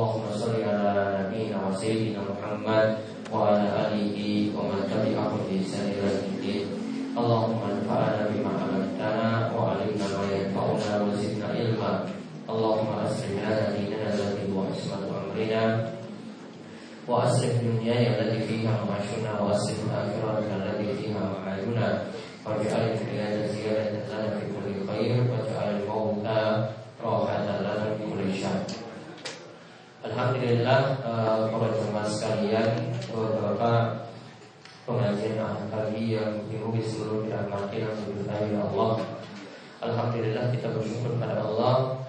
Allahumma salli ala nabiyyina wa sayyidina Muhammad wa ala alihi wa man tabi'ahum bi ihsan ila yaumil Allahumma anfa'na bima 'allamtana wa 'allimna ma yanfa'una wa zidna ilma. Allahumma aslih lana dinana alladhi huwa amrina wa aslih dunyana allati fiha ma'ashuna wa aslih akhirata allati fiha ma'aduna waj'al al-hayata ziyadatan lana fi kulli khair waj'al al-mauta rahatan lana min kulli syarr. Alhamdulillah uh, para jemaah sekalian beberapa pengajian pagi yang dimungkin seluruh dirahmati dan diberkahi Allah. Alhamdulillah kita bersyukur kepada Allah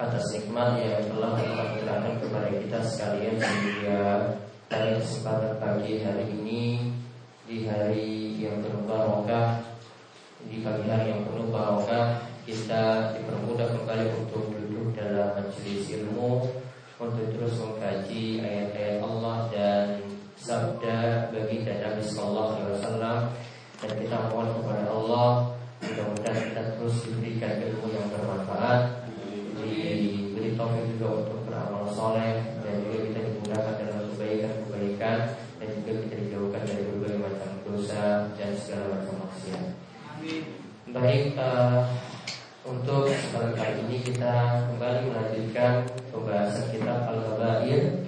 atas nikmat yang telah dianugerahkan kepada kita sekalian sehingga pada kesempatan pagi hari ini di hari yang penuh barokah di pagi hari yang penuh barokah kita dipermudah kembali untuk duduk dalam majelis ilmu untuk terus mengkaji ayat-ayat Allah dan sabda bagi Nabi Sallallahu Alaihi Wasallam. Dan kita mohon kepada Allah mudah-mudahan kita terus diberikan ilmu yang bermanfaat. Diberi taufik juga untuk beramal soleh. Dan juga kita dimudahkan dalam kebaikan-kebaikan. Dan juga kita dijauhkan dari berbagai macam dosa dan segala macam maksiat. Baik, uh, untuk kesempatan kali ini kita kembali melanjutkan pembahasan kitab Al-Kabair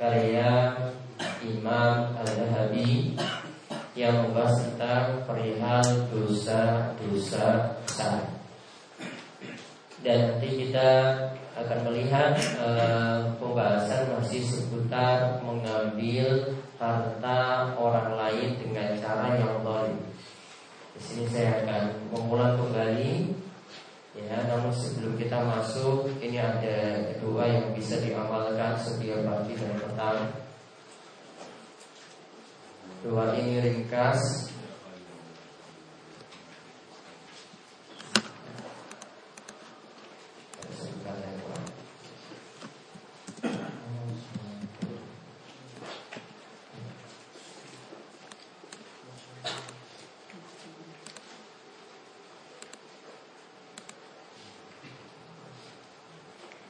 karya Imam Al-Zahabi yang membahas tentang perihal dosa-dosa besar. Dan nanti kita akan melihat e, pembahasan masih seputar mengambil harta orang lain dengan cara yang baik. Di sini saya akan mengulang kembali Ya, namun sebelum kita masuk, ini ada doa yang bisa diamalkan setiap pagi dan petang. Doa ini ringkas,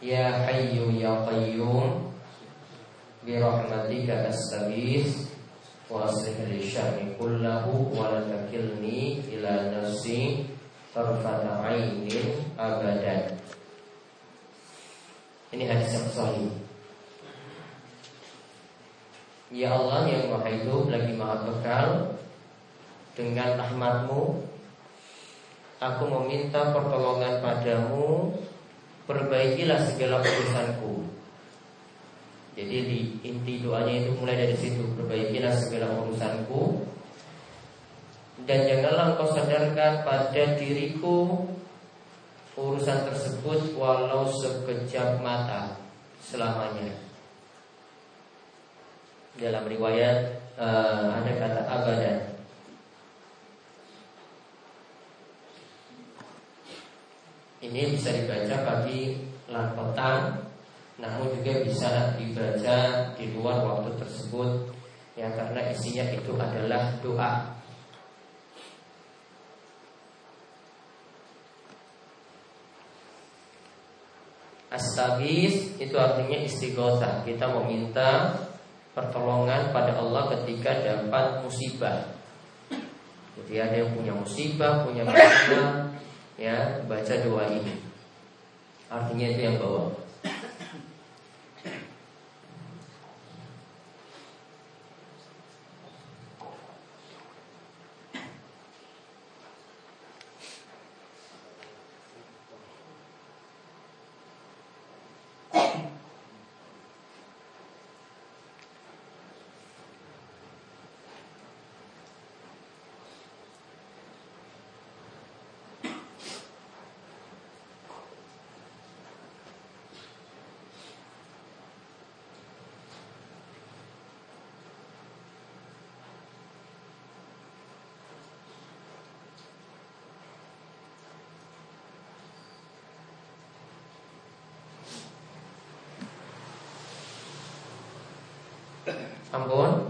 Ya Hayyu Ya Qayyum Birahmatika astaghith Wa aslih li sya'ni kullahu Wa la takilni ila nafsi Tarfata ainin abadan. Ini hadis yang sahih. Ya Allah yang maha hidup lagi maha kekal Dengan rahmatmu Aku meminta pertolongan padamu perbaikilah segala urusanku. Jadi di inti doanya itu mulai dari situ, perbaikilah segala urusanku dan janganlah engkau sadarkan pada diriku urusan tersebut walau sekejap mata selamanya. Dalam riwayat uh, ada kata abadan Ini bisa dibaca pagi lan petang Namun juga bisa dibaca di luar waktu tersebut Ya karena isinya itu adalah doa. Astagis itu artinya istighosah. Kita meminta pertolongan pada Allah ketika dapat musibah. Jadi ada yang punya musibah, punya masalah ya baca doa ini. Artinya itu yang bawah. I'm going?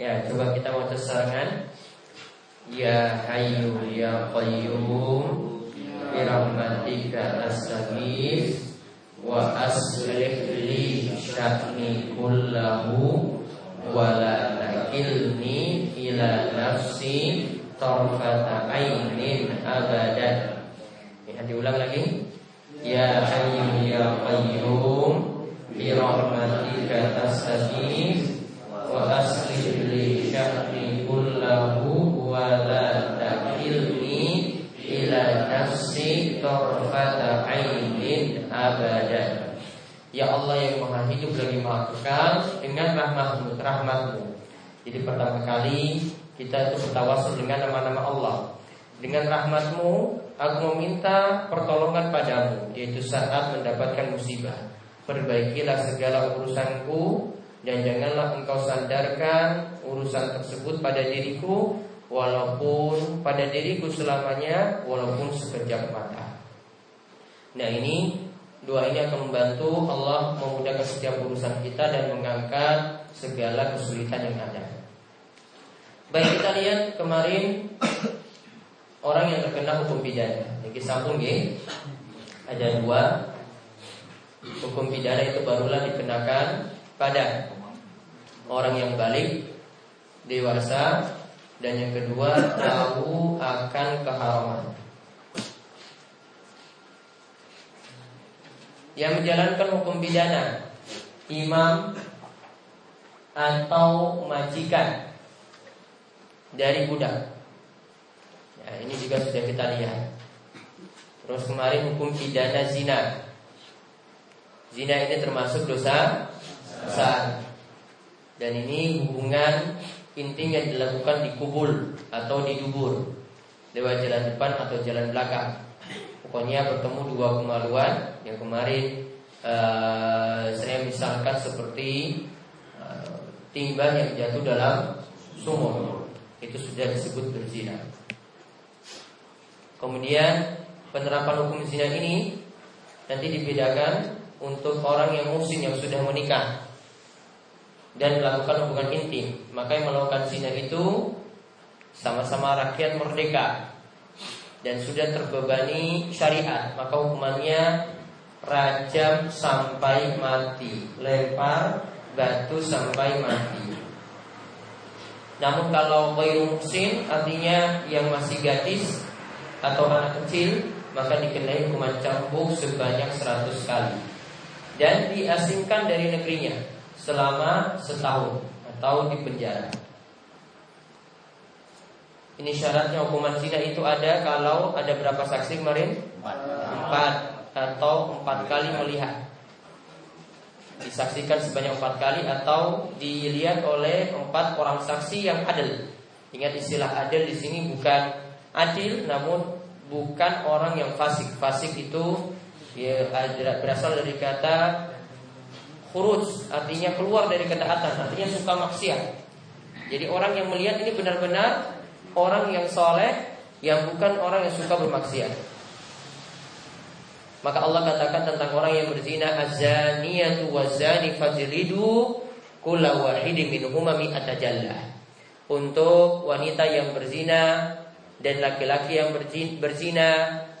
Ya, coba kita mau serangan. Ya Hayyu Ya Qayyum bi rahmatika astaghits wa aslih li sya'ni kullahu wa la takilni ila nafsi tarfata ainin abadan. Ya, diulang lagi. Ya Hayyu Ya Qayyum bi rahmatika astaghits wa aslih takilni ila Ya Allah yang maha hidup lagi maha kekal dengan rahmatmu, rahmatmu. Jadi pertama kali kita itu bertawasul dengan nama-nama Allah. Dengan rahmatmu, aku meminta pertolongan padamu, yaitu saat mendapatkan musibah. Perbaikilah segala urusanku dan janganlah engkau sandarkan urusan tersebut pada diriku walaupun pada diriku selamanya walaupun sekejap mata. Nah ini doa ini akan membantu Allah memudahkan setiap urusan kita dan mengangkat segala kesulitan yang ada. Baik kita lihat kemarin orang yang terkena hukum pidana. Ini sambung ya. Ada dua hukum pidana itu barulah dikenakan pada orang yang balik dewasa dan yang kedua tahu akan keharaman. Yang menjalankan hukum pidana imam atau majikan dari budak. Ya, ini juga sudah kita lihat. Terus kemarin hukum pidana zina. Zina ini termasuk dosa besar. Dan ini hubungan intinya dilakukan di kubul atau di dubur lewat jalan depan atau jalan belakang. Pokoknya bertemu dua kemaluan yang kemarin uh, saya misalkan seperti uh, timba yang jatuh dalam sumur itu sudah disebut berzina. Kemudian penerapan hukum zina ini nanti dibedakan untuk orang yang musim yang sudah menikah dan melakukan hubungan intim. Maka yang melakukan zina itu sama-sama rakyat merdeka dan sudah terbebani syariat, maka hukumannya rajam sampai mati, lempar batu sampai mati. Namun kalau ghairu muhsin artinya yang masih gadis atau anak kecil maka dikenai hukuman cambuk sebanyak 100 kali dan diasingkan dari negerinya selama setahun atau di penjara. Ini syaratnya hukuman zina itu ada kalau ada berapa saksi kemarin? Empat. Empat atau empat kali melihat. Disaksikan sebanyak empat kali atau dilihat oleh empat orang saksi yang adil. Ingat istilah adil di sini bukan adil, namun bukan orang yang fasik. Fasik itu ya, berasal dari kata khuruj, artinya keluar dari ketaatan, artinya suka maksiat. Jadi orang yang melihat ini benar-benar orang yang soleh yang bukan orang yang suka bermaksiat. Maka Allah katakan tentang orang yang berzina azaniyatu wazani fajridu kulla wahidin minhuma mi'ata Untuk wanita yang berzina dan laki-laki yang berzina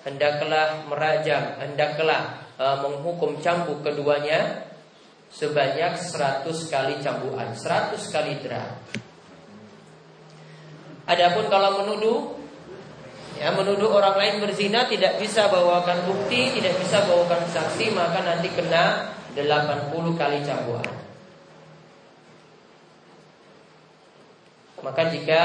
hendaklah merajam, hendaklah uh, menghukum cambuk keduanya sebanyak 100 kali cambukan, 100 kali derah. Adapun kalau menuduh ya menuduh orang lain berzina tidak bisa bawakan bukti, tidak bisa bawakan saksi, maka nanti kena 80 kali cambukan. Maka jika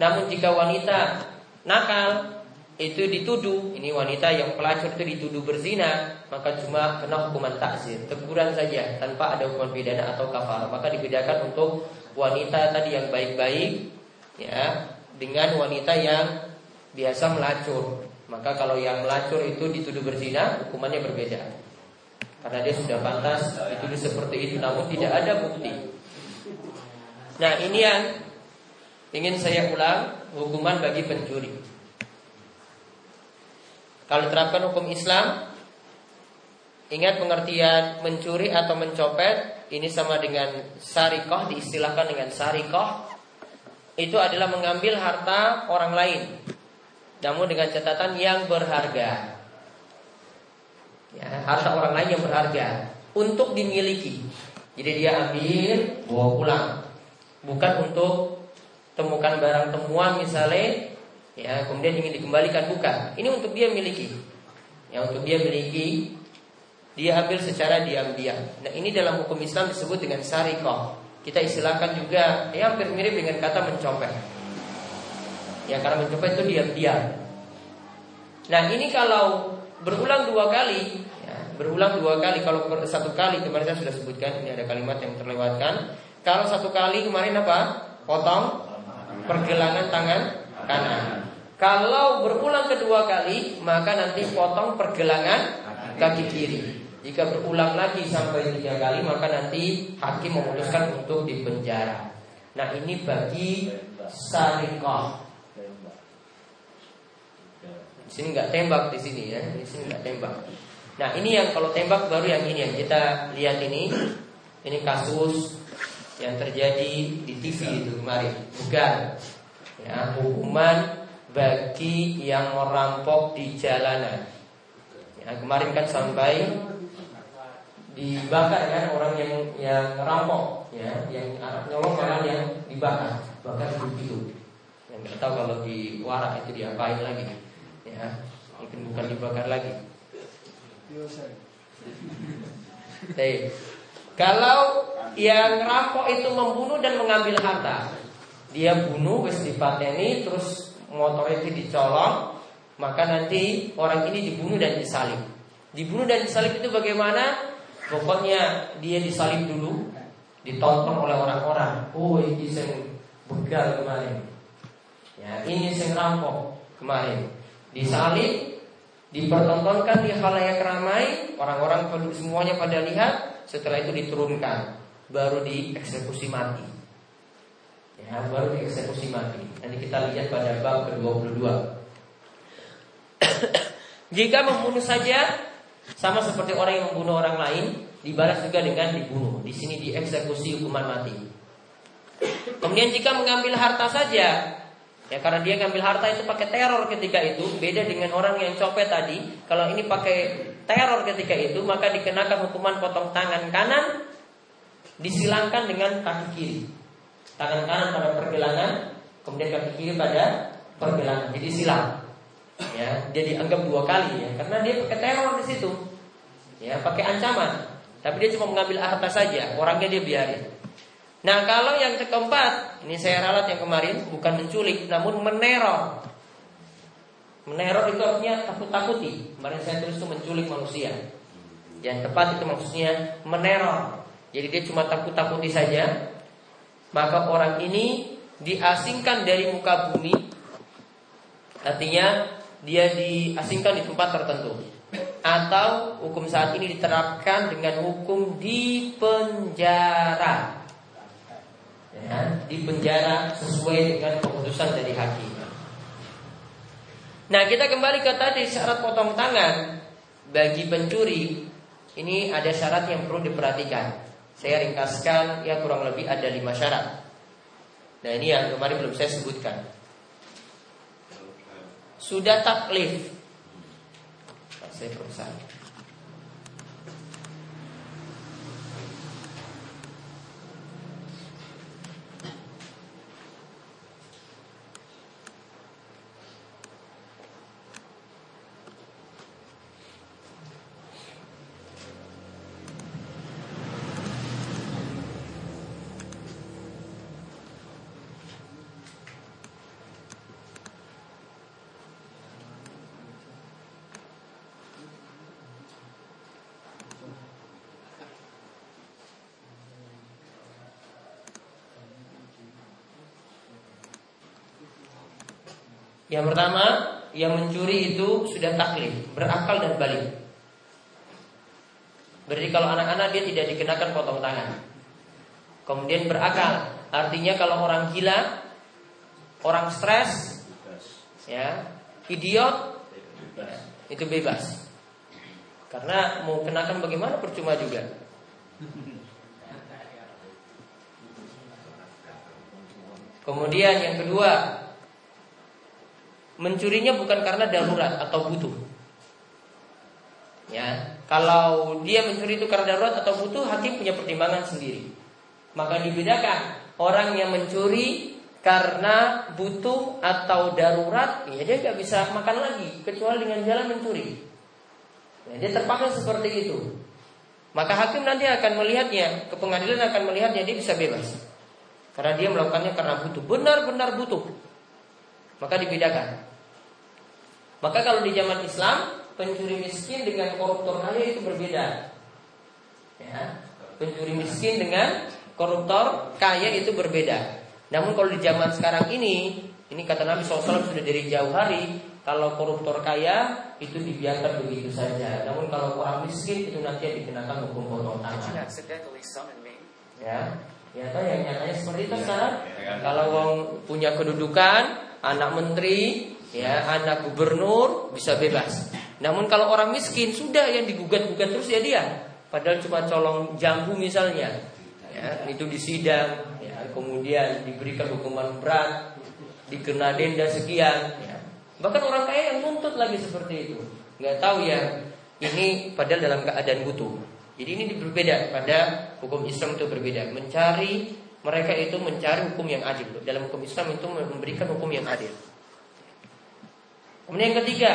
namun jika wanita nakal itu dituduh ini wanita yang pelacur itu dituduh berzina maka cuma kena hukuman takzir teguran saja tanpa ada hukuman pidana atau kafar maka dibedakan untuk wanita tadi yang baik-baik ya dengan wanita yang biasa melacur. Maka kalau yang melacur itu dituduh berzina, hukumannya berbeda. Karena dia sudah pantas dituduh seperti itu namun tidak ada bukti. Nah, ini yang ingin saya ulang hukuman bagi pencuri. Kalau terapkan hukum Islam, ingat pengertian mencuri atau mencopet ini sama dengan sarikoh diistilahkan dengan sarikoh itu adalah mengambil harta orang lain. Namun dengan catatan yang berharga. Ya, harta orang lain yang berharga untuk dimiliki. Jadi dia ambil bawa pulang. Bukan untuk temukan barang temuan misalnya ya kemudian ingin dikembalikan bukan. Ini untuk dia miliki. Ya untuk dia miliki dia ambil secara diam-diam. Nah, ini dalam hukum Islam disebut dengan syarikah. Kita istilahkan juga ya hampir mirip dengan kata mencopet. Ya karena mencopet itu diam-diam. Nah ini kalau berulang dua kali, ya, berulang dua kali. Kalau satu kali kemarin saya sudah sebutkan ini ada kalimat yang terlewatkan. Kalau satu kali kemarin apa? Potong pergelangan tangan kanan. Kalau berulang kedua kali, maka nanti potong pergelangan kaki kiri. Jika berulang lagi sampai tiga kali maka nanti hakim memutuskan untuk dipenjara. Nah ini bagi sarikoh. Di sini nggak tembak di sini ya, di sini nggak tembak. Nah ini yang kalau tembak baru yang ini yang kita lihat ini. Ini kasus yang terjadi di TV itu kemarin. Bukan ya hukuman bagi yang merampok di jalanan. Ya, kemarin kan sampai dibakar kan orang yang yang rampok ya yang nyolong malah yang dibakar bahkan begitu yang nggak tahu kalau di warak itu diapain lagi ya mungkin bukan dibakar lagi. Tapi, kalau yang rampok itu membunuh dan mengambil harta dia bunuh wis dipateni terus motor itu dicolong maka nanti orang ini dibunuh dan disalib dibunuh dan disalib itu bagaimana Pokoknya dia disalib dulu, ditonton oleh orang-orang. Oh, ini sing begal kemarin. Ya, ini sing rampok kemarin. Disalib, dipertontonkan di halayak ramai, orang-orang semuanya pada lihat. Setelah itu diturunkan, baru dieksekusi mati. Ya, baru dieksekusi mati. Nanti kita lihat pada bab ke-22. Jika membunuh saja sama seperti orang yang membunuh orang lain, dibalas juga dengan dibunuh. Di sini dieksekusi hukuman mati. Kemudian jika mengambil harta saja, ya karena dia ngambil harta itu pakai teror ketika itu, beda dengan orang yang copet tadi. Kalau ini pakai teror ketika itu, maka dikenakan hukuman potong tangan kanan, disilangkan dengan kaki kiri. Tangan kanan pada pergelangan, kemudian kaki kiri pada pergelangan. Jadi silang ya dia dianggap dua kali ya karena dia pakai teror di situ ya pakai ancaman tapi dia cuma mengambil harta saja orangnya dia biarin Nah kalau yang keempat, ini saya ralat yang kemarin bukan menculik, namun meneror. Meneror itu artinya takut-takuti. Kemarin saya tulis itu menculik manusia. Yang tepat itu maksudnya meneror. Jadi dia cuma takut-takuti saja. Maka orang ini diasingkan dari muka bumi. Artinya dia diasingkan di tempat tertentu. Atau hukum saat ini diterapkan dengan hukum di penjara ya, di penjara sesuai dengan keputusan dari hakim. Nah kita kembali ke tadi syarat potong tangan bagi pencuri ini ada syarat yang perlu diperhatikan. Saya ringkaskan ya kurang lebih ada lima syarat. Nah ini yang kemarin belum saya sebutkan. Sudah taklif. Saya perusahaan. Yang pertama, yang mencuri itu sudah taklif, berakal dan balik. Berarti kalau anak-anak dia tidak dikenakan potong tangan. Kemudian berakal, artinya kalau orang gila, orang stres, ya, idiot, itu bebas. Karena mau kenakan bagaimana percuma juga. Kemudian yang kedua, mencurinya bukan karena darurat atau butuh. Ya, kalau dia mencuri itu karena darurat atau butuh, hakim punya pertimbangan sendiri. Maka dibedakan orang yang mencuri karena butuh atau darurat, ya dia nggak bisa makan lagi kecuali dengan jalan mencuri. Ya, dia terpaksa seperti itu. Maka hakim nanti akan melihatnya, ke pengadilan akan melihatnya dia bisa bebas. Karena dia melakukannya karena butuh, benar-benar butuh. Maka dibedakan. Maka kalau di zaman Islam pencuri miskin dengan koruptor kaya itu berbeda. Ya, pencuri miskin dengan koruptor kaya itu berbeda. Namun kalau di zaman sekarang ini, ini kata Nabi SAW sudah dari jauh hari, kalau koruptor kaya itu dibiarkan begitu saja. Namun kalau orang miskin itu nanti dikenakan hukum potong tangan. Ya, ya tahu yang nyatanya seperti itu sekarang. Kalau orang punya kedudukan, anak menteri, ya anak gubernur bisa bebas. Namun kalau orang miskin sudah yang digugat-gugat terus ya dia. Padahal cuma colong jambu misalnya, ya itu disidang, ya kemudian diberikan hukuman berat, dikena denda sekian. Ya. Bahkan orang kaya yang nuntut lagi seperti itu, nggak tahu ya ini padahal dalam keadaan butuh. Jadi ini berbeda pada hukum Islam itu berbeda. Mencari mereka itu mencari hukum yang adil. Dalam hukum Islam itu memberikan hukum yang adil. Kemudian yang ketiga,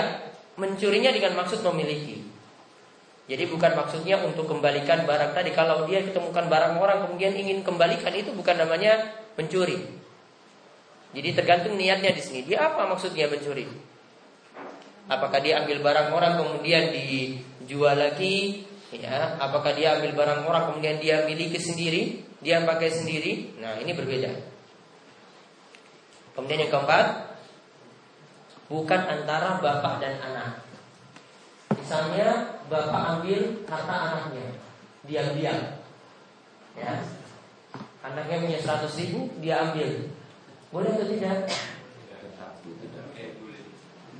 mencurinya dengan maksud memiliki. Jadi bukan maksudnya untuk kembalikan barang tadi. Kalau dia ketemukan barang orang kemudian ingin kembalikan itu bukan namanya mencuri. Jadi tergantung niatnya di sini. Dia apa maksudnya mencuri? Apakah dia ambil barang orang kemudian dijual lagi? Ya, apakah dia ambil barang orang kemudian dia miliki sendiri, dia pakai sendiri? Nah, ini berbeda. Kemudian yang keempat, bukan antara bapak dan anak. Misalnya bapak ambil harta anaknya, diam-diam, ya. Anaknya punya 100 ribu, dia ambil. Boleh atau tidak?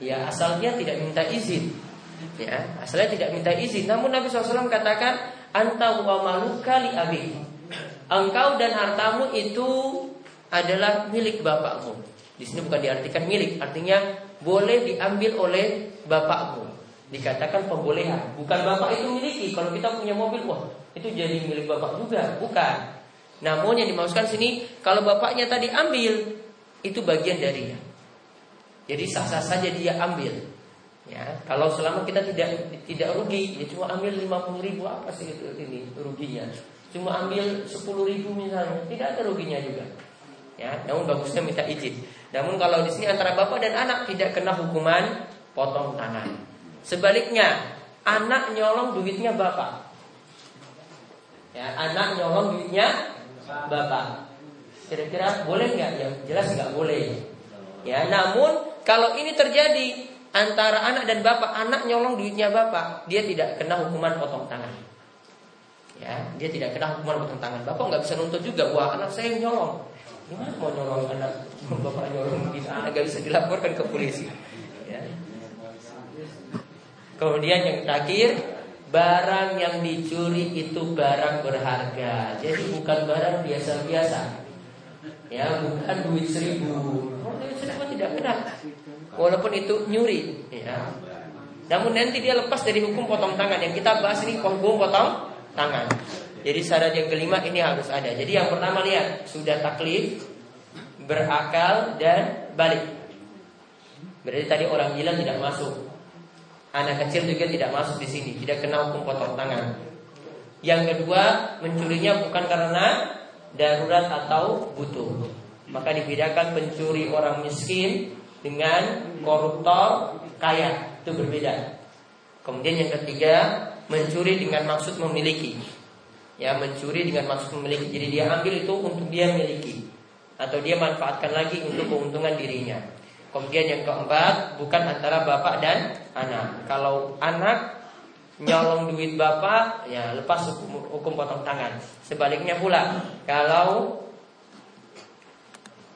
Ya, asal dia tidak minta izin. Ya, asalnya tidak minta izin. Namun Nabi SAW katakan, anta wa maluka li abi. Engkau dan hartamu itu adalah milik bapakmu. Di sini bukan diartikan milik, artinya boleh diambil oleh bapakmu. Dikatakan pembolehan, bukan bapak itu miliki. Kalau kita punya mobil, wah itu jadi milik bapak juga, bukan. Namun yang dimaksudkan sini, kalau bapaknya tadi ambil, itu bagian darinya. Jadi sah-sah saja dia ambil. Ya, kalau selama kita tidak tidak rugi, ya cuma ambil 50 ribu apa sih itu ini ruginya? cuma ambil 10 ribu misalnya, tidak ada ruginya juga. Ya, namun bagusnya minta izin. Namun kalau di sini antara bapak dan anak tidak kena hukuman potong tangan. Sebaliknya, anak nyolong duitnya bapak. Ya, anak nyolong duitnya bapak. Kira-kira boleh nggak? Ya jelas nggak boleh. Ya, namun kalau ini terjadi antara anak dan bapak, anak nyolong duitnya bapak, dia tidak kena hukuman potong tangan. Ya, dia tidak kena hukuman potong tangan. Bapak nggak bisa nuntut juga, wah anak saya nyolong. Gimana mau nyolong anak bapak nyolong gitu, anak nggak bisa dilaporkan ke polisi. Ya. Kemudian yang terakhir, barang yang dicuri itu barang berharga. Jadi bukan barang biasa-biasa. Ya, bukan duit seribu. Oh, duit seribu tidak benar. Walaupun itu nyuri. Ya. Namun nanti dia lepas dari hukum potong tangan. Yang kita bahas ini hukum potong tangan. Jadi syarat yang kelima ini harus ada. Jadi yang pertama lihat sudah taklif, berakal dan balik. Berarti tadi orang gila tidak masuk. Anak kecil juga tidak masuk di sini, tidak kena hukum potong tangan. Yang kedua, mencurinya bukan karena darurat atau butuh. Maka dibedakan pencuri orang miskin dengan koruptor kaya itu berbeda. Kemudian yang ketiga mencuri dengan maksud memiliki. Ya, mencuri dengan maksud memiliki. Jadi dia ambil itu untuk dia miliki atau dia manfaatkan lagi untuk keuntungan dirinya. Kemudian yang keempat bukan antara bapak dan anak. Kalau anak nyolong duit bapak, ya lepas hukum, hukum potong tangan. Sebaliknya pula, kalau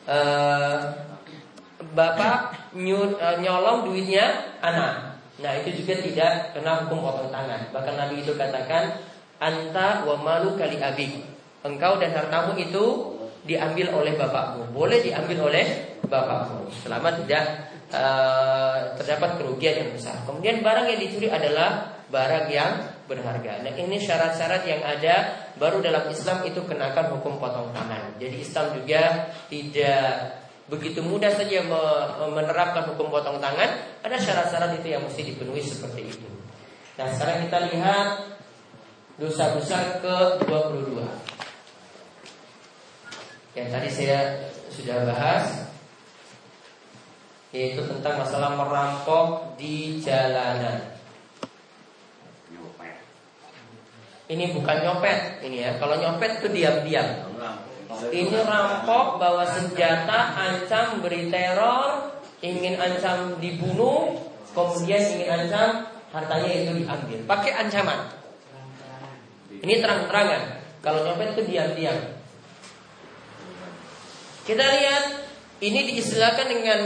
uh, bapak eh, nyolong duitnya anak. Nah itu juga tidak kena hukum potong tangan. Bahkan Nabi itu katakan anta wa malu kali abi. Engkau dan hartamu itu diambil oleh bapakmu. Boleh diambil oleh bapakmu selama tidak uh, terdapat kerugian yang besar. Kemudian barang yang dicuri adalah barang yang berharga. Nah ini syarat-syarat yang ada baru dalam Islam itu kenakan hukum potong tangan. Jadi Islam juga tidak begitu mudah saja menerapkan hukum potong tangan, ada syarat-syarat itu yang mesti dipenuhi seperti itu. Nah, sekarang kita lihat dosa besar ke-22. Yang tadi saya sudah bahas yaitu tentang masalah merampok di jalanan. Ini bukan nyopet, ini ya. Kalau nyopet itu diam-diam. Ini rampok bawa senjata, ancam beri teror, ingin ancam dibunuh, kemudian ingin ancam hartanya itu diambil. Pakai ancaman. Ini terang-terangan. Kalau nyopet itu diam-diam. Kita lihat ini diistilahkan dengan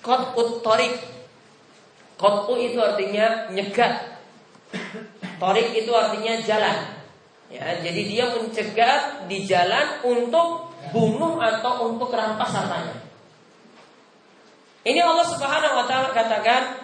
kotut torik. Kotu itu artinya nyegat. Torik itu artinya jalan. Ya, jadi dia mencegah di jalan untuk bunuh atau untuk rampas hartanya. Ini Allah Subhanahu wa taala katakan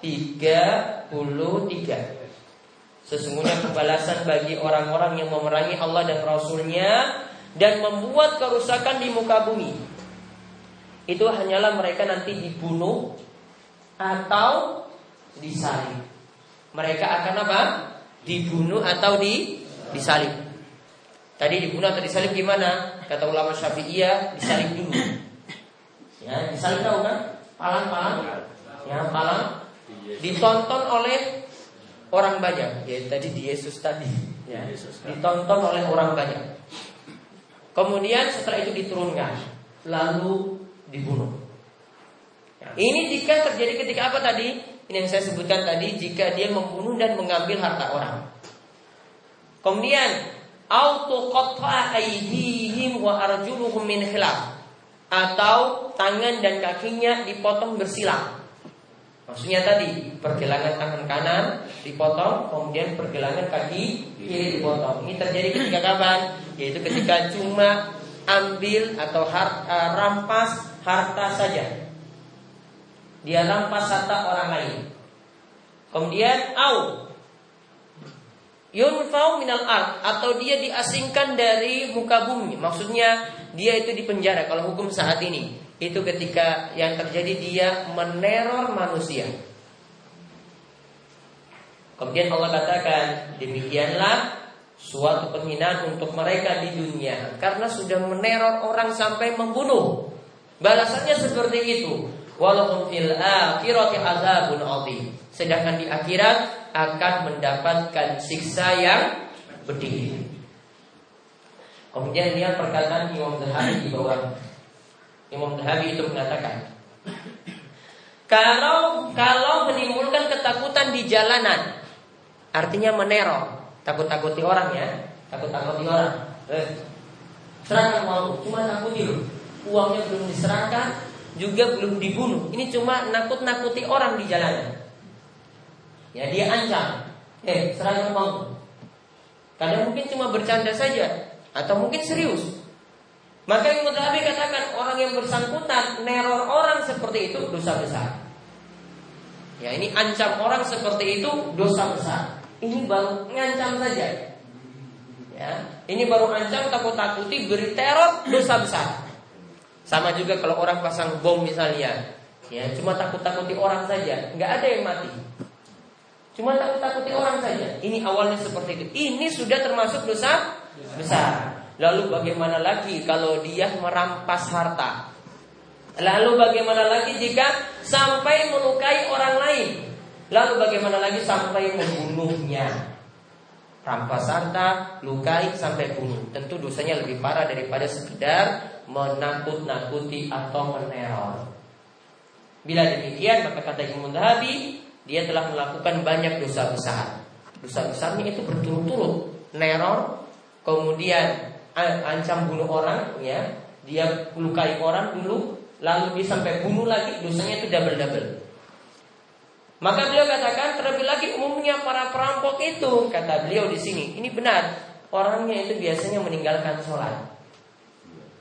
33 Sesungguhnya pembalasan bagi orang-orang yang memerangi Allah dan Rasulnya Dan membuat kerusakan di muka bumi Itu hanyalah mereka nanti dibunuh Atau disalib Mereka akan apa? dibunuh atau di disalib. Tadi dibunuh atau disalib gimana? Kata ulama Syafi'iyah disalib dulu. Ya, disalib tahu kan? Palang-palang. Ya, palang ditonton oleh orang banyak. Ya, tadi di Yesus tadi. Ya, ditonton oleh orang banyak. Kemudian setelah itu diturunkan, lalu dibunuh. Ya, ini jika terjadi ketika apa tadi? Ini yang saya sebutkan tadi jika dia membunuh dan mengambil harta orang. Kemudian auto wa arjuluhum min khilaf atau tangan dan kakinya dipotong bersilang. Maksudnya tadi pergelangan tangan kanan dipotong, kemudian pergelangan kaki kiri dipotong. Ini terjadi ketika kapan? Yaitu ketika cuma ambil atau har, uh, rampas harta saja. Dia rampas harta orang lain. Kemudian au yunfau minal ard atau dia diasingkan dari muka bumi. Maksudnya dia itu dipenjara kalau hukum saat ini itu ketika yang terjadi dia meneror manusia. Kemudian Allah katakan, demikianlah suatu penghinaan untuk mereka di dunia karena sudah meneror orang sampai membunuh. Balasannya seperti itu. Walaupun fil akhirati azabun azim. Sedangkan di akhirat akan mendapatkan siksa yang pedih. Kemudian lihat perkataan Imam Zahabi di bawah Imam Dhabi itu mengatakan kalau kalau menimbulkan ketakutan di jalanan artinya meneror takut-takuti orang ya takut-takuti orang. Eh, serahkan uang cuma takuti uangnya belum diserahkan juga belum dibunuh. Ini cuma nakut-nakuti orang di jalanan. Ya dia ancam. Eh serahkan uang kadang mungkin cuma bercanda saja atau mungkin serius maka Imam Zahabi katakan orang yang bersangkutan neror orang seperti itu dosa besar. Ya ini ancam orang seperti itu dosa besar. Ini baru ngancam saja. Ya, ini baru ancam takut-takuti beri teror dosa besar. Sama juga kalau orang pasang bom misalnya, ya cuma takut-takuti orang saja, nggak ada yang mati. Cuma takut-takuti orang saja. Ini awalnya seperti itu. Ini sudah termasuk dosa besar. Lalu bagaimana lagi kalau dia merampas harta? Lalu bagaimana lagi jika sampai melukai orang lain? Lalu bagaimana lagi sampai membunuhnya? Rampas harta, lukai sampai bunuh. Tentu dosanya lebih parah daripada sekedar menakut-nakuti atau meneror. Bila demikian maka kata Imam Dhabi dia telah melakukan banyak dosa besar. Dosa besarnya itu berturut-turut, neror, kemudian ancam bunuh orang ya. Dia lukai orang dulu lalu dia sampai bunuh lagi dosanya itu double double maka beliau katakan terlebih lagi umumnya para perampok itu kata beliau di sini ini benar. Orangnya itu biasanya meninggalkan sholat.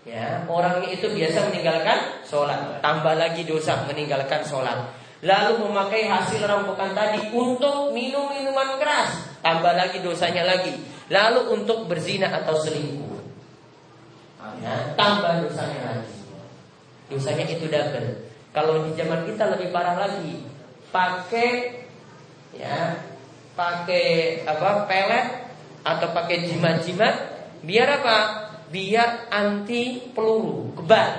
Ya orangnya itu biasa meninggalkan sholat. Tambah lagi dosa meninggalkan sholat. Lalu memakai hasil rampokan tadi untuk minum minuman keras. Tambah lagi dosanya lagi. Lalu untuk berzina atau selingkuh ya, tambah dosanya lagi. Dosanya itu double. Kalau di zaman kita lebih parah lagi, pakai ya, pakai apa pelet atau pakai jimat-jimat, biar apa? Biar anti peluru kebal.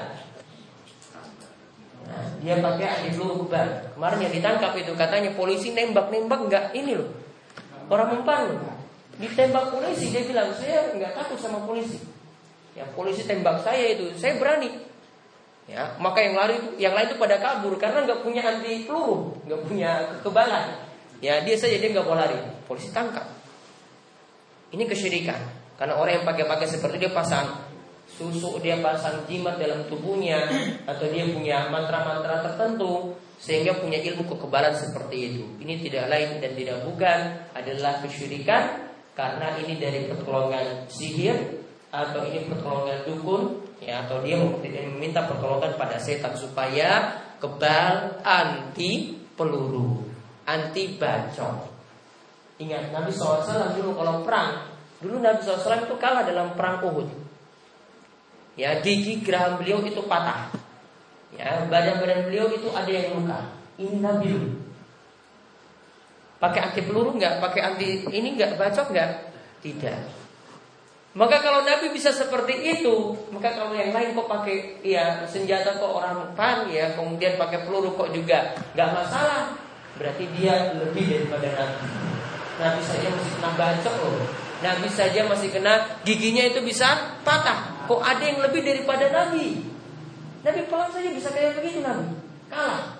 Nah, dia pakai anti peluru kebal. Kemarin yang ditangkap itu katanya polisi nembak-nembak nggak ini loh. Orang mempan loh. Ditembak polisi dia bilang saya nggak takut sama polisi. Ya, polisi tembak saya itu, saya berani. Ya, maka yang lari itu, yang lain itu pada kabur karena nggak punya anti peluru, nggak punya kekebalan. Ya, dia saja dia nggak mau lari. Polisi tangkap. Ini kesyirikan. Karena orang yang pakai-pakai seperti dia pasang susu, dia pasang jimat dalam tubuhnya, atau dia punya mantra-mantra tertentu, sehingga punya ilmu kekebalan seperti itu. Ini tidak lain dan tidak bukan adalah kesyirikan karena ini dari pertolongan sihir atau ini pertolongan dukun ya atau dia meminta pertolongan pada setan supaya kebal anti peluru, anti bacok. Ingat Nabi SAW dulu kalau perang, dulu Nabi SAW itu kalah dalam perang Uhud. Ya gigi geraham beliau itu patah. Ya badan-badan beliau itu ada yang luka. Ini Nabi dulu. Pakai anti peluru nggak? Pakai anti ini nggak bacok nggak? Tidak. Maka kalau Nabi bisa seperti itu, maka kalau yang lain kok pakai ya senjata kok orang pan ya, kemudian pakai peluru kok juga nggak masalah. Berarti dia lebih daripada Nabi. Nabi saja masih kena bacok loh. Nabi saja masih kena giginya itu bisa patah. Kok ada yang lebih daripada Nabi? Nabi pelan saja bisa kayak begitu Nabi. Kalah.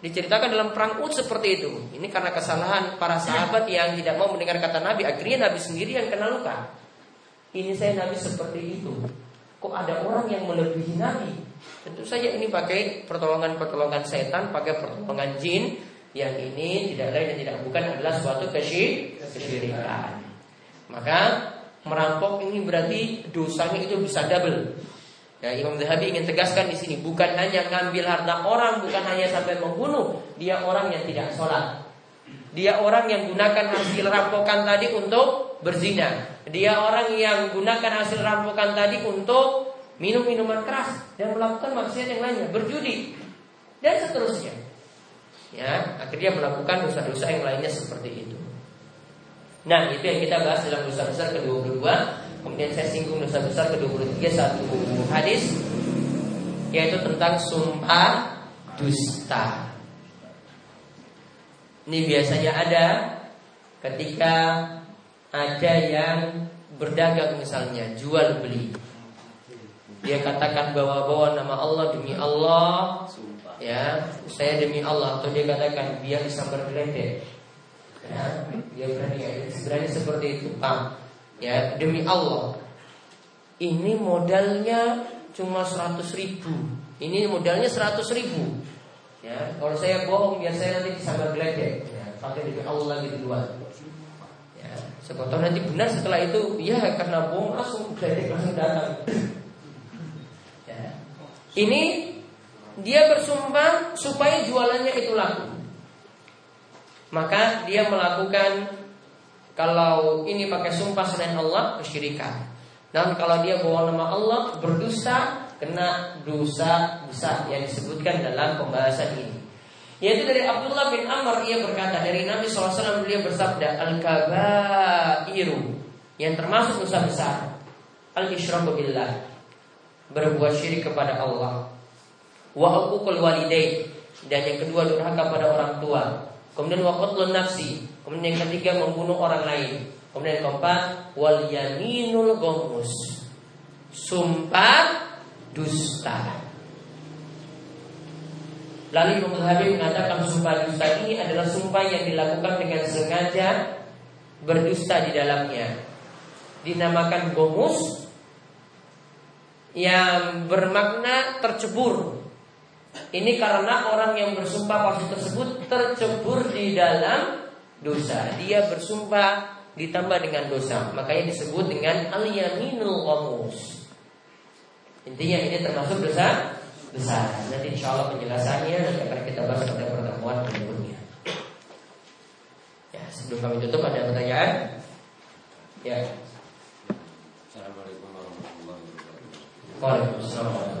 Diceritakan dalam perang Uhud seperti itu. Ini karena kesalahan para sahabat yang tidak mau mendengar kata Nabi. Akhirnya Nabi sendiri yang kena luka. Ini saya Nabi seperti itu. kok ada orang yang melebihi Nabi? Tentu saja ini pakai pertolongan-pertolongan setan, pakai pertolongan jin yang ini tidak lain dan tidak bukan adalah suatu kesyirikan. Maka merampok ini berarti dosanya itu bisa double. Ya, Imam Zahabi ingin tegaskan di sini bukan hanya ngambil harta orang, bukan hanya sampai membunuh, dia orang yang tidak sholat. Dia orang yang gunakan hasil rampokan tadi untuk berzina. Dia orang yang gunakan hasil rampokan tadi untuk minum minuman keras dan melakukan maksiat yang lainnya, berjudi dan seterusnya. Ya, akhirnya melakukan dosa-dosa yang lainnya seperti itu. Nah, itu yang kita bahas dalam dosa besar ke-22 Kemudian saya singgung dosa besar ke-23 satu hadis yaitu tentang sumpah dusta. Ini biasanya ada ketika ada yang berdagang misalnya jual beli. Dia katakan bawa-bawa nama Allah demi Allah, ya saya demi Allah atau dia katakan biar bisa bergeledek. Ya, dia berani, ya, berani seperti itu, Pak ya demi Allah. Ini modalnya cuma 100 ribu. Ini modalnya 100 ribu. Ya kalau saya bohong biar saya nanti bisa bergeledek ya, pakai demi Allah gitu dua ya siapa nanti benar setelah itu ya karena bohong langsung geledek langsung datang. Ya. ini dia bersumpah supaya jualannya itu laku. Maka dia melakukan kalau ini pakai sumpah selain Allah kesyirikan. Dan kalau dia bawa nama Allah berdosa kena dosa besar yang disebutkan dalam pembahasan ini. Yaitu dari Abdullah bin Amr ia berkata dari Nabi SAW beliau bersabda al kabairu yang termasuk dosa besar al billah berbuat syirik kepada Allah wa walidain dan yang kedua durhaka pada orang tua kemudian wa nafsi Kemudian yang ketiga membunuh orang lain. Kemudian yang keempat wal yaminul gomus. Sumpah dusta. Lalu Imam Zahabi mengatakan sumpah dusta ini adalah sumpah yang dilakukan dengan sengaja berdusta di dalamnya. Dinamakan gomus yang bermakna tercebur. Ini karena orang yang bersumpah palsu tersebut tercebur di dalam dosa. Dia bersumpah ditambah dengan dosa. Makanya disebut dengan al-yaminul ghamus. Intinya ini termasuk dosa besar. Nanti insya Allah penjelasannya nanti akan kita bahas pada pertemuan berikutnya. Ya, sebelum kami tutup ada pertanyaan? Ya. Assalamualaikum warahmatullahi wabarakatuh. Waalaikumsalam.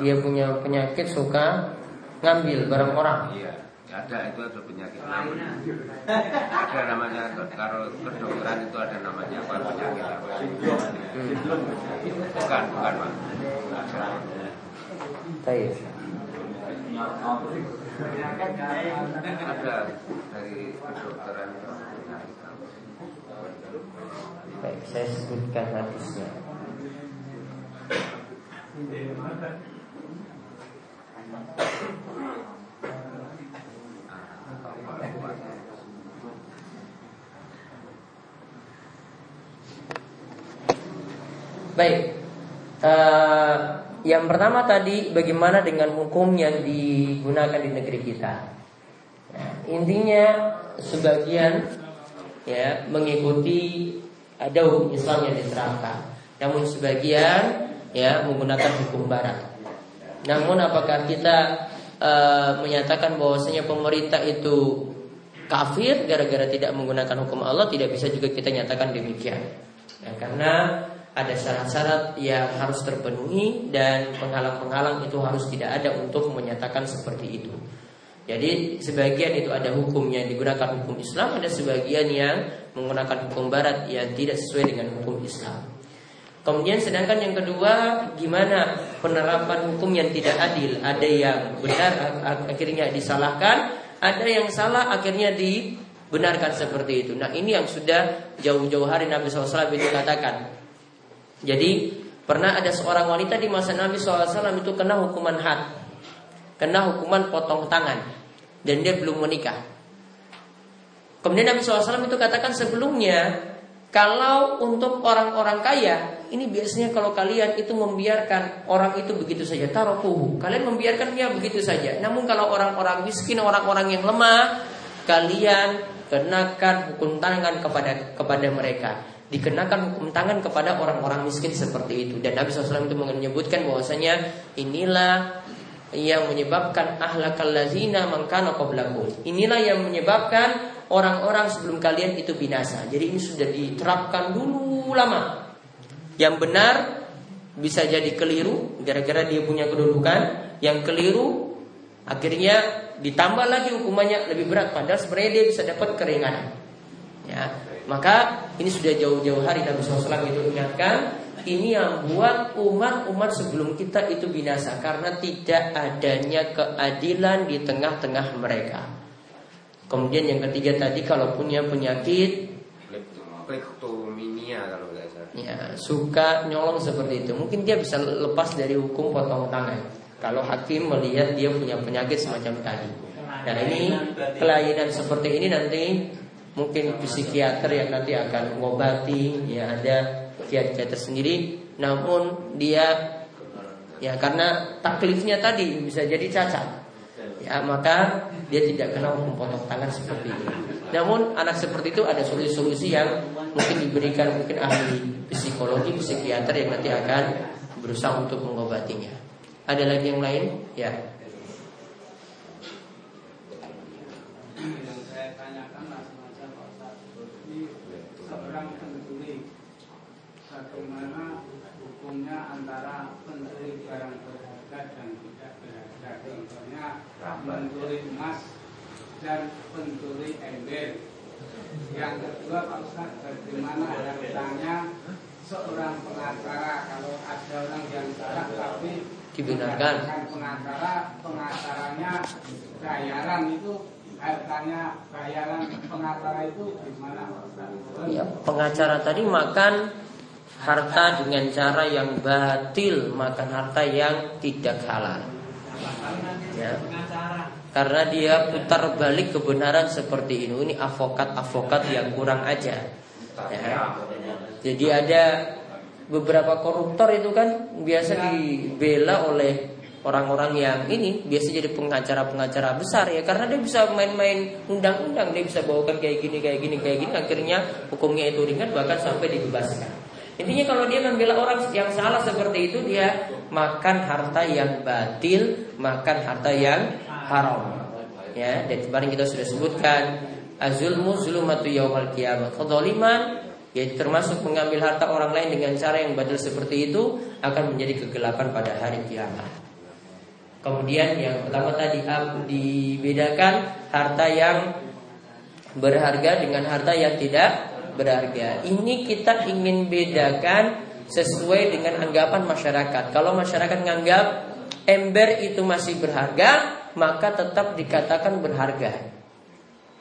dia punya penyakit suka ngambil barang orang. Iya ada itu ada penyakit namanya. Ada namanya kalau kedokteran itu ada namanya apa penyakit apa? Hmm. bukan bukan pak Baik. Ada dari kedokteran Baik, saya sebutkan hadisnya. Baik, uh, yang pertama tadi bagaimana dengan hukum yang digunakan di negeri kita. Ya, intinya sebagian ya mengikuti ada hukum Islam yang diterapkan, namun sebagian ya menggunakan hukum Barat. Namun apakah kita uh, menyatakan bahwasanya pemerintah itu kafir gara-gara tidak menggunakan hukum Allah tidak bisa juga kita nyatakan demikian. Ya, karena ada syarat-syarat yang harus terpenuhi dan penghalang-penghalang itu harus tidak ada untuk menyatakan seperti itu. Jadi sebagian itu ada hukumnya yang digunakan hukum Islam, ada sebagian yang menggunakan hukum Barat yang tidak sesuai dengan hukum Islam. Kemudian sedangkan yang kedua gimana penerapan hukum yang tidak adil? Ada yang benar akhirnya disalahkan. Ada yang salah akhirnya dibenarkan seperti itu. Nah ini yang sudah jauh-jauh hari Nabi SAW itu katakan. Jadi pernah ada seorang wanita di masa Nabi SAW itu kena hukuman had, kena hukuman potong tangan, dan dia belum menikah. Kemudian Nabi SAW itu katakan sebelumnya, kalau untuk orang-orang kaya, ini biasanya kalau kalian itu membiarkan orang itu begitu saja, taruh Kalian membiarkan dia begitu saja. Namun kalau orang-orang miskin, orang-orang yang lemah, kalian kenakan hukum tangan kepada kepada mereka. Dikenakan hukum tangan kepada orang-orang miskin seperti itu. Dan Nabi SAW itu menyebutkan bahwasanya inilah yang menyebabkan ahlakal lazina mangkana qablakum. Inilah yang menyebabkan orang-orang sebelum kalian itu binasa. Jadi ini sudah diterapkan dulu lama. Yang benar bisa jadi keliru gara-gara dia punya kedudukan. Yang keliru akhirnya ditambah lagi hukumannya lebih berat. Padahal sebenarnya dia bisa dapat keringanan. Ya maka ini sudah jauh-jauh hari Nabi SAW itu ingatkan ini yang buat umat-umat sebelum kita itu binasa karena tidak adanya keadilan di tengah-tengah mereka. Kemudian yang ketiga tadi kalau punya penyakit kleptominia kalau nggak salah. Ya, suka nyolong seperti itu. Mungkin dia bisa lepas dari hukum potong tangan. Kalau hakim melihat dia punya penyakit semacam tadi. Nah ini kelainan seperti ini nanti mungkin psikiater yang nanti akan mengobati ya ada psikiater sendiri namun dia ya karena taklifnya tadi bisa jadi cacat ya maka dia tidak kena hukum potong tangan seperti itu. Namun anak seperti itu ada solusi-solusi yang mungkin diberikan mungkin ahli psikologi psikiater yang nanti akan berusaha untuk mengobatinya. Ada lagi yang lain? Ya hukumnya antara pencuri barang berharga dan tidak berharga contohnya pencuri emas dan pencuri ember yang kedua Pak Ustaz bagaimana harganya seorang pengacara? Kalau ada orang yang salah tapi dibenarkan. pengacara pengacaranya bayaran itu harganya bayaran pengacara itu gimana Pak Ustaz? Ya, pengacara tadi makan harta dengan cara yang batil makan harta yang tidak halal. Ya karena dia putar balik kebenaran seperti ini. Ini avokat-avokat yang kurang aja ya. jadi ada beberapa koruptor itu kan biasa dibela oleh orang-orang yang ini biasa jadi pengacara-pengacara besar ya. Karena dia bisa main-main undang-undang dia bisa bawakan kayak gini kayak gini kayak gini akhirnya hukumnya itu ringan bahkan sampai dibebaskan. Intinya kalau dia membela orang yang salah seperti itu dia makan harta yang batil, makan harta yang haram. Ya, dan kemarin kita sudah sebutkan azulmu zulumatu yaumal kiamat. Kedzaliman yaitu termasuk mengambil harta orang lain dengan cara yang batil seperti itu akan menjadi kegelapan pada hari kiamat. Kemudian yang pertama tadi dibedakan harta yang berharga dengan harta yang tidak berharga. Ini kita ingin bedakan sesuai dengan anggapan masyarakat. Kalau masyarakat menganggap ember itu masih berharga, maka tetap dikatakan berharga.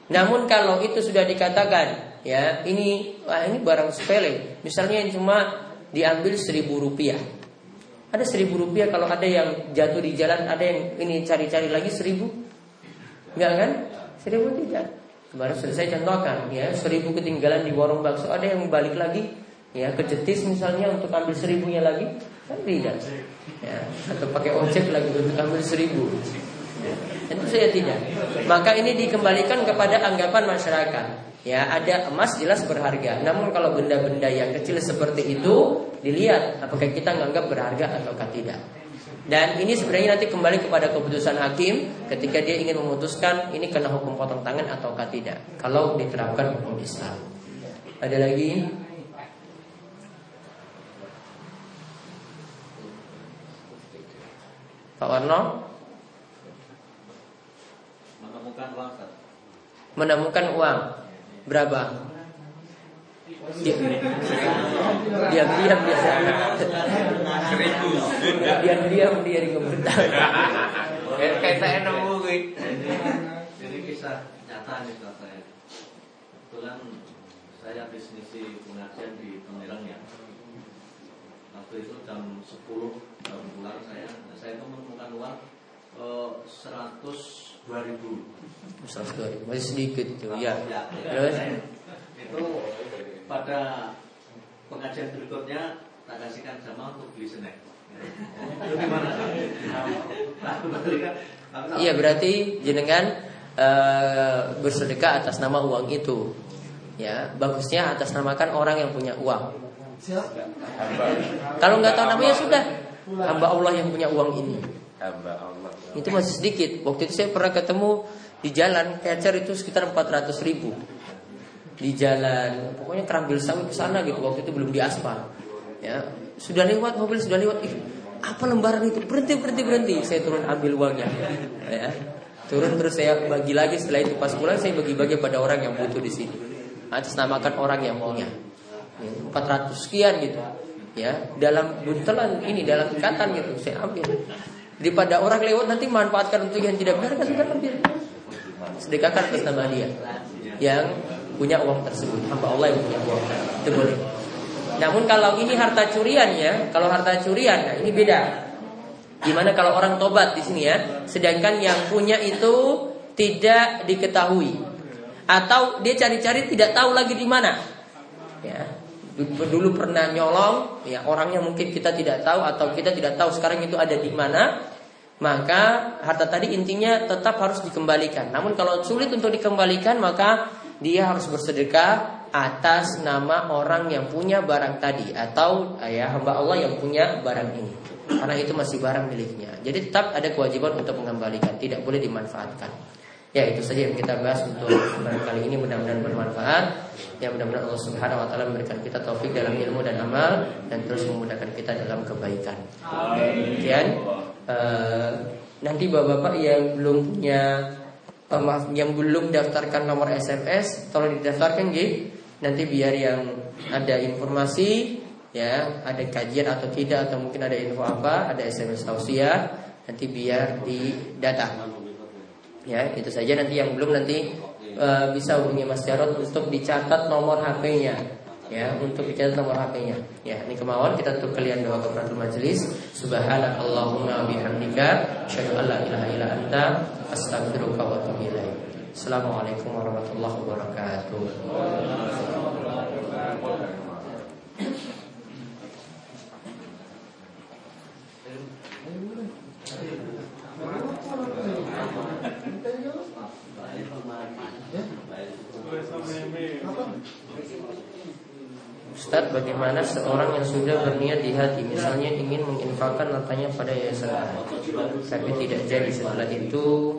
Namun kalau itu sudah dikatakan, ya ini wah ini barang sepele, misalnya cuma diambil seribu rupiah, ada seribu rupiah kalau ada yang jatuh di jalan, ada yang ini cari-cari lagi seribu, enggak kan? Seribu tidak. Sudah saya contohkan ya seribu ketinggalan di warung bakso ada yang balik lagi ya ke jetis misalnya untuk ambil seribunya lagi kan tidak ya atau pakai ojek lagi untuk ambil seribu Tentu saja tidak. Maka ini dikembalikan kepada anggapan masyarakat. Ya, ada emas jelas berharga. Namun kalau benda-benda yang kecil seperti itu dilihat apakah kita menganggap berharga ataukah tidak. Dan ini sebenarnya nanti kembali kepada keputusan hakim ketika dia ingin memutuskan ini kena hukum potong tangan ataukah tidak. Kalau diterapkan hukum Islam. Ada lagi? Pak Warno? Menemukan uang Ustaz. menemukan uang berapa? Dia- Diam-diam biasa. Diam-diam dia di komentar. Kayak saya nemu. Jadi kisah nyata nih saya. Kebetulan saya bisnis di pengajian di Tangerang ya. Waktu itu jam 10 jam pulang saya, saya itu menemukan uang eh, 102 ribu. Masih sedikit itu ya. Ya, Terus itu pada pengajian berikutnya tak kasihkan sama untuk beli snack. Itu gimana? Nah, kembalikan. Iya berarti jenengan eh, bersedekah atas nama uang itu. Ya, bagusnya atas namakan orang yang punya uang. Kalau nggak tahu namanya sudah hamba Allah yang punya uang ini. Hamba Allah. Itu masih sedikit. Waktu itu saya pernah ketemu di jalan Kecer itu sekitar 400 ribu. Di jalan. Pokoknya kerambil sawit ke sana gitu. Waktu itu belum diaspal ya. Sudah lewat mobil sudah lewat. Ih, apa lembaran itu? Berhenti berhenti berhenti. Saya turun ambil uangnya. Ya. Turun terus saya bagi lagi. Setelah itu pas pulang saya bagi-bagi pada orang yang butuh di sini. Atas namakan orang yang punya Ya, 400 sekian gitu. Ya. Dalam buntelan ini dalam ikatan gitu saya ambil daripada orang lewat nanti manfaatkan untuk yang tidak benar kan sudah ambil sedekahkan atas nama dia. Yang punya uang tersebut. Hamba Allah yang punya uang. Itu boleh. Namun kalau ini harta curian ya kalau harta curian nah ini beda. Gimana kalau orang tobat di sini ya? Sedangkan yang punya itu tidak diketahui. Atau dia cari-cari tidak tahu lagi di mana. Ya dulu pernah nyolong ya orangnya mungkin kita tidak tahu atau kita tidak tahu sekarang itu ada di mana maka harta tadi intinya tetap harus dikembalikan. Namun kalau sulit untuk dikembalikan maka dia harus bersedekah atas nama orang yang punya barang tadi atau ya hamba Allah yang punya barang ini. Karena itu masih barang miliknya. Jadi tetap ada kewajiban untuk mengembalikan tidak boleh dimanfaatkan Ya itu saja yang kita bahas untuk kesempatan kali ini mudah-mudahan bermanfaat. Ya mudah-mudahan Allah Subhanahu wa taala memberikan kita taufik dalam ilmu dan amal dan terus memudahkan kita dalam kebaikan. Kemudian eh, nanti Bapak-bapak yang belum punya eh, maaf yang belum daftarkan nomor SMS tolong didaftarkan G. Nanti biar yang ada informasi ya, ada kajian atau tidak atau mungkin ada info apa, ada SMS tausiah nanti biar didata. Ya, itu saja nanti yang belum nanti e, bisa hubungi Mas Jarod untuk dicatat nomor HP-nya. Ya, untuk dicatat nomor HP-nya. Ya, ini kemauan kita tutup kalian doa kafaratul majelis. Subhanakallahumma bihamdika asyhadu an la ilaha illa anta astaghfiruka wa atubu ilaik. Assalamualaikum warahmatullahi wabarakatuh. Ustadz, bagaimana seorang yang sudah berniat di hati, misalnya ingin menginfakkan hartanya pada yayasan tapi tidak jadi setelah itu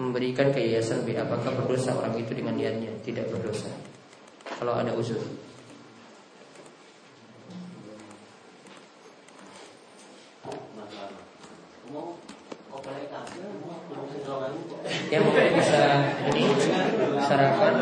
memberikan ke yayasan B, apakah berdosa orang itu dengan niatnya? Tidak berdosa. Kalau ada uzur. Ya mungkin bisa sarapan